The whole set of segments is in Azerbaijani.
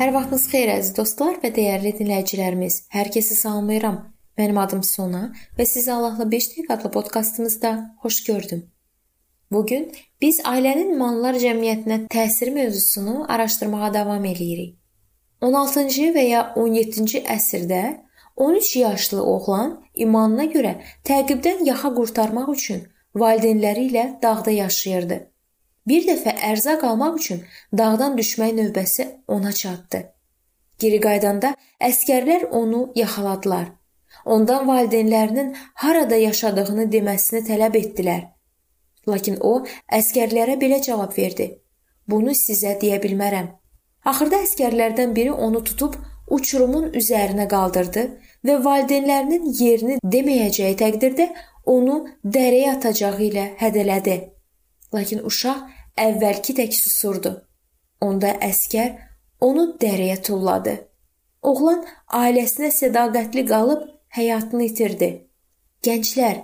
Hər vaxtınız xeyir əziz dostlar və dəyərli dinləyicilərimiz. Hər kəsi salamlayıram. Mənim adım Sona və sizi Allahla 5 dəqiqə adlı podkastımızda xoş gördüm. Bu gün biz ailənin imanlılar cəmiyyətinə təsiri mövzusunu araşdırmağa davam eləyirik. 16-cı və ya 17-ci əsrdə 13 yaşlı oğlan imanına görə təqibdən yaxa qurtarmaq üçün valideynləri ilə dağda yaşayırdı. Bir dəfə ərzaq almaq üçün dağdan düşmək növbəsi ona çatdı. Geri qayıdanda əskərlər onu yaxaladılar. Ondan valideynlərinin harada yaşadığını deməsini tələb etdilər. Lakin o əskərlərə belə cavab verdi: "Bunu sizə deyə bilmərəm." Axırda əskərlərdən biri onu tutub uçurumun üzərinə qaldırdı və valideynlərinin yerini deməyəcəyi təqdirdə onu dərəyə atacağı ilə hədələdi. Lakin uşaq əvvəlki tək susurdu. Onda əskər onu dərəyə tulladı. Oğlan ailəsinə sədaqətli qalıb həyatını itirdi. Gənclər,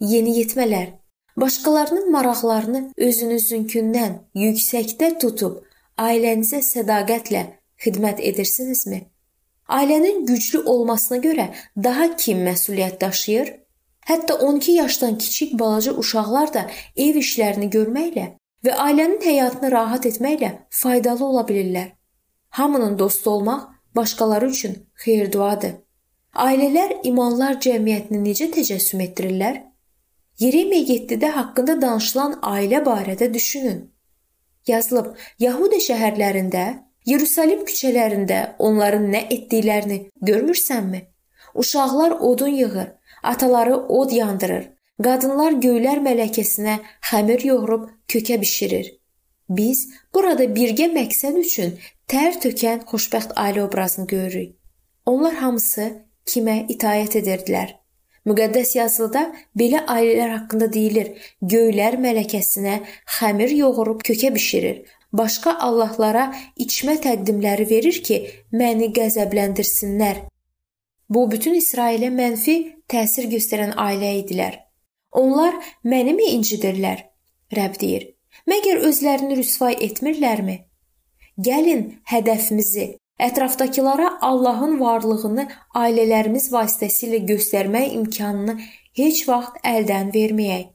yeniyetmələr, başqalarının maraqlarını özünüzünkindən yüksəkdə tutub ailənizə sədaqətlə xidmət edirsinizmi? Ailənin güclü olmasına görə daha kim məsuliyyət daşıyır? Hətta 12 yaşdan kiçik balaca uşaqlar da ev işlərini görməklə və ailənin həyatını rahat etməklə faydalı ola bilirlər. Hamının dostu olmaq başqaları üçün xeyir-duadır. Ailələr imanlar cəmiyyətini necə təcəssüm etdirirlər? Yeremiya 7-də haqqında danışılan ailə barədə düşünün. Yazılıb: Yahuda şəhərlərində, Yeruşalim küçələrində onların nə etdiklərini görmürsənmi? Uşaqlar odun yığır, Ataları od yandırır. Qadınlar göylər mələkəsinə xəmir yoğurub kökə bişirir. Biz burada birgə məqsəd üçün tər tökən xoşbəxt ailə obrazını görürük. Onlar hamısı kimə itaət edirdilər? Müqəddəs yazılıda belə ailələr haqqında deyilir: Göylər mələkəsinə xəmir yoğurub kökə bişirir. Başqa allahlara içmə təqdimləri verir ki, məni qəzəbləndirsinlər. Bu bütün İsrailə mənfi təsir göstərən ailə idilər. Onlar mənimi incidirlər? Rəbb deyir. Məgər özlərini rüsvay etmirlərmi? Gəlin hədəfimizi ətrafdakılara Allahın varlığını ailələrimiz vasitəsilə göstərmək imkanını heç vaxt əldən verməyək.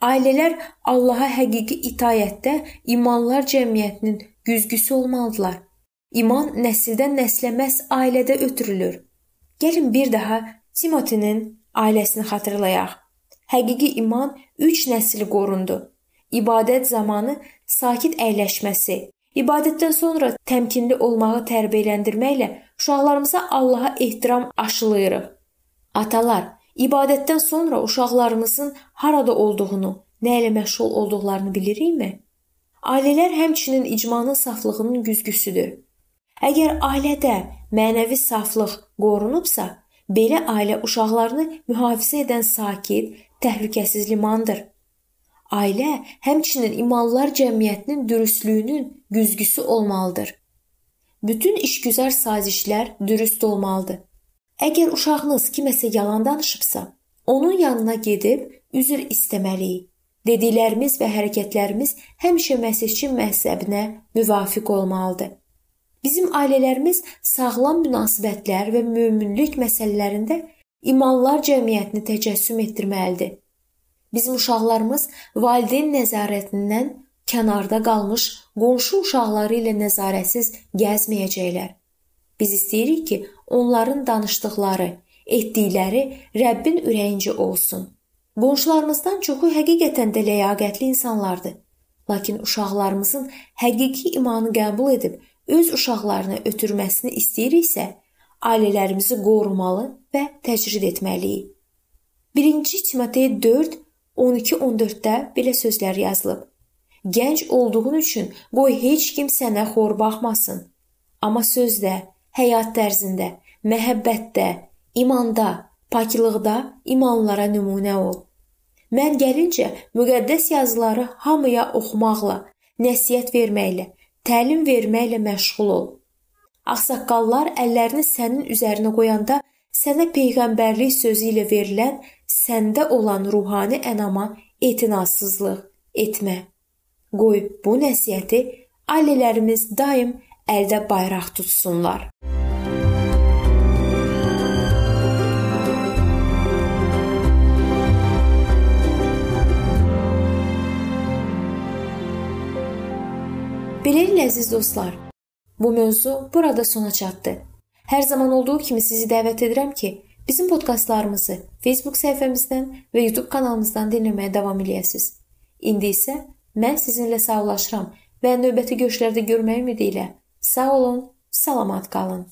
Ailələr Allaha həqiqi itayətdə imanlar cəmiyyətinin güzgüsü olmalıdırlar. İman nəsildən nəslə məhz ailədə ötürülür. Gəlin bir daha Timotinin ailəsini xatırlayaq. Həqiqi iman 3 nəsil qorundu. İbadət zamanı sakit əyləşməsi, ibadətdən sonra təmkinli olmağı tərbiyələndirməklə uşaqlarımıza Allaha ehtiram aşılayırıq. Atalar, ibadətdən sonra uşaqlarımızın harada olduğunu, nə ilə məşğul olduqlarını bilirikmi? Ailələr həmçinin icmanın saflığının güzgüsüdür. Əgər ailədə mənəvi saflıq qorunubsa, belə ailə uşaqlarını mühafizə edən sakit, təhlükəsiz limandır. Ailə həmçinin imanlılar cəmiyyətinin dürüstlüyünün güzgüsü olmalıdır. Bütün işgüzar sazişlər dürüst olmalıdır. Əgər uşağınız kiməsə yalan danışıbsa, onun yanına gedib üzr istəməliyik. Dediklərimiz və hərəkətlərimiz həmişə Məsihçi məzhəbinə müvafiq olmalıdır. Bizim ailələrimiz sağlam münasibətlər və möminlik məsələlərində imanlar cəmiyyətini təcəssüm etdirməlidir. Bizim uşaqlarımız valideyn nəzarətindən kənarda qalmış qonşu uşaqları ilə nəzarətsiz gəzməyəcəklər. Biz istəyirik ki, onların danışdıqları, etdikləri Rəbbin ürəyincə olsun. Qonşularımızdan çoxu həqiqətən də ləyaqətli insanlardır. Lakin uşaqlarımızın həqiqi imanı qəbul edib öz uşaqlarını ötürməsini istəyiriksə, ailələrimizi qorumalı və təcrid etməliyik. 1-ci Timotey 4 12-14-də belə sözlər yazılıb. Gənc olduğun üçün qoy heç kim sənə xor baxmasın. Amma sözdə, həyat tərzində, məhəbbətdə, imanda, paklıqda imanlara nümunə ol. Mən gəlincə müqəddəs yazıları hamıya oxumaqla, nəsihət verməklə, təlim verməklə məşğul ol. Ağsaqqallar əllərini sənin üzərinə qoyanda sənə peyğəmbərlik sözü ilə verilən səndə olan ruhani ənama etinasızlıq etmə. Qoy bu nəsihəti ailələrimiz daim əldə bayraq tutsunlar. Beləliklə əziz dostlar, bu mövzu burada sona çatdı. Hər zaman olduğu kimi sizi dəvət edirəm ki, bizim podkastlarımızı Facebook səhifəmizdən və YouTube kanalımızdan dinləməyə davam eləyəsiniz. İndi isə mən sizinlə sağollaşıram və növbəti görüşlərdə görmək ümidi ilə sağ olun, salamat qalın.